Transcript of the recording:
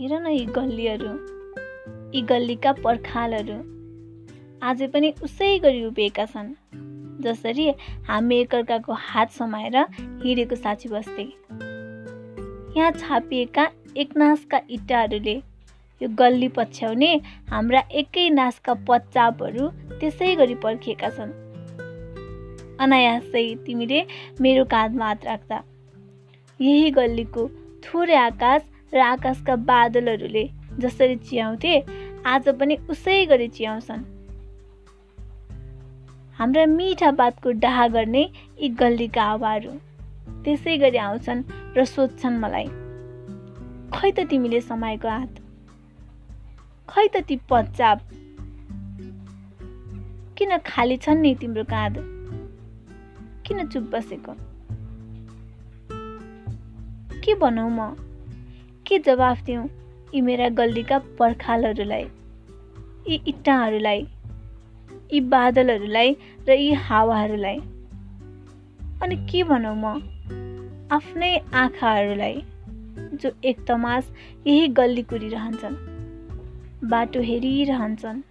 हेर न यी गल्लीहरू यी गल्लीका पर्खालहरू आज पनि उसै गरी उभिएका छन् जसरी हामी एकअर्काको हात समाएर हिँडेको साथी बस्थे। यहाँ छापिएका एक नासका इँटाहरूले यो गल्ली पछ्याउने हाम्रा एकै नासका पच्चापहरू त्यसै गरी पर्खिएका छन्। अनायासै तिमीले मेरो काँधमा हात राख्दा यही गल्लीको थोरै आकाश र आकाशका बादलहरूले जसरी चियाउँथे आज पनि उसै गरी चियाउँछन्। हाम्रा मिठा बातको डाहा गर्ने यी गल्लीका हावाहरू त्यसै गरी आउँछन् र सोध्छन् मलाई खै त तिमीले समाएको हात? खै त ती पच्चाप? किन खाली छन् नि तिम्रो काँध? किन चुप बसेको? के भनौँ म? के जवाफ दिउँ यी मेरा गल्लीका पर्खालहरूलाई यी इट्टाहरूलाई यी बादलहरूलाई र यी हावाहरूलाई। अनि के भनौँ म आफ्नै आँखाहरूलाई जो एक तमास यही गल्ली कुरिरहन्छन् बाटो हेरिरहन्छन्।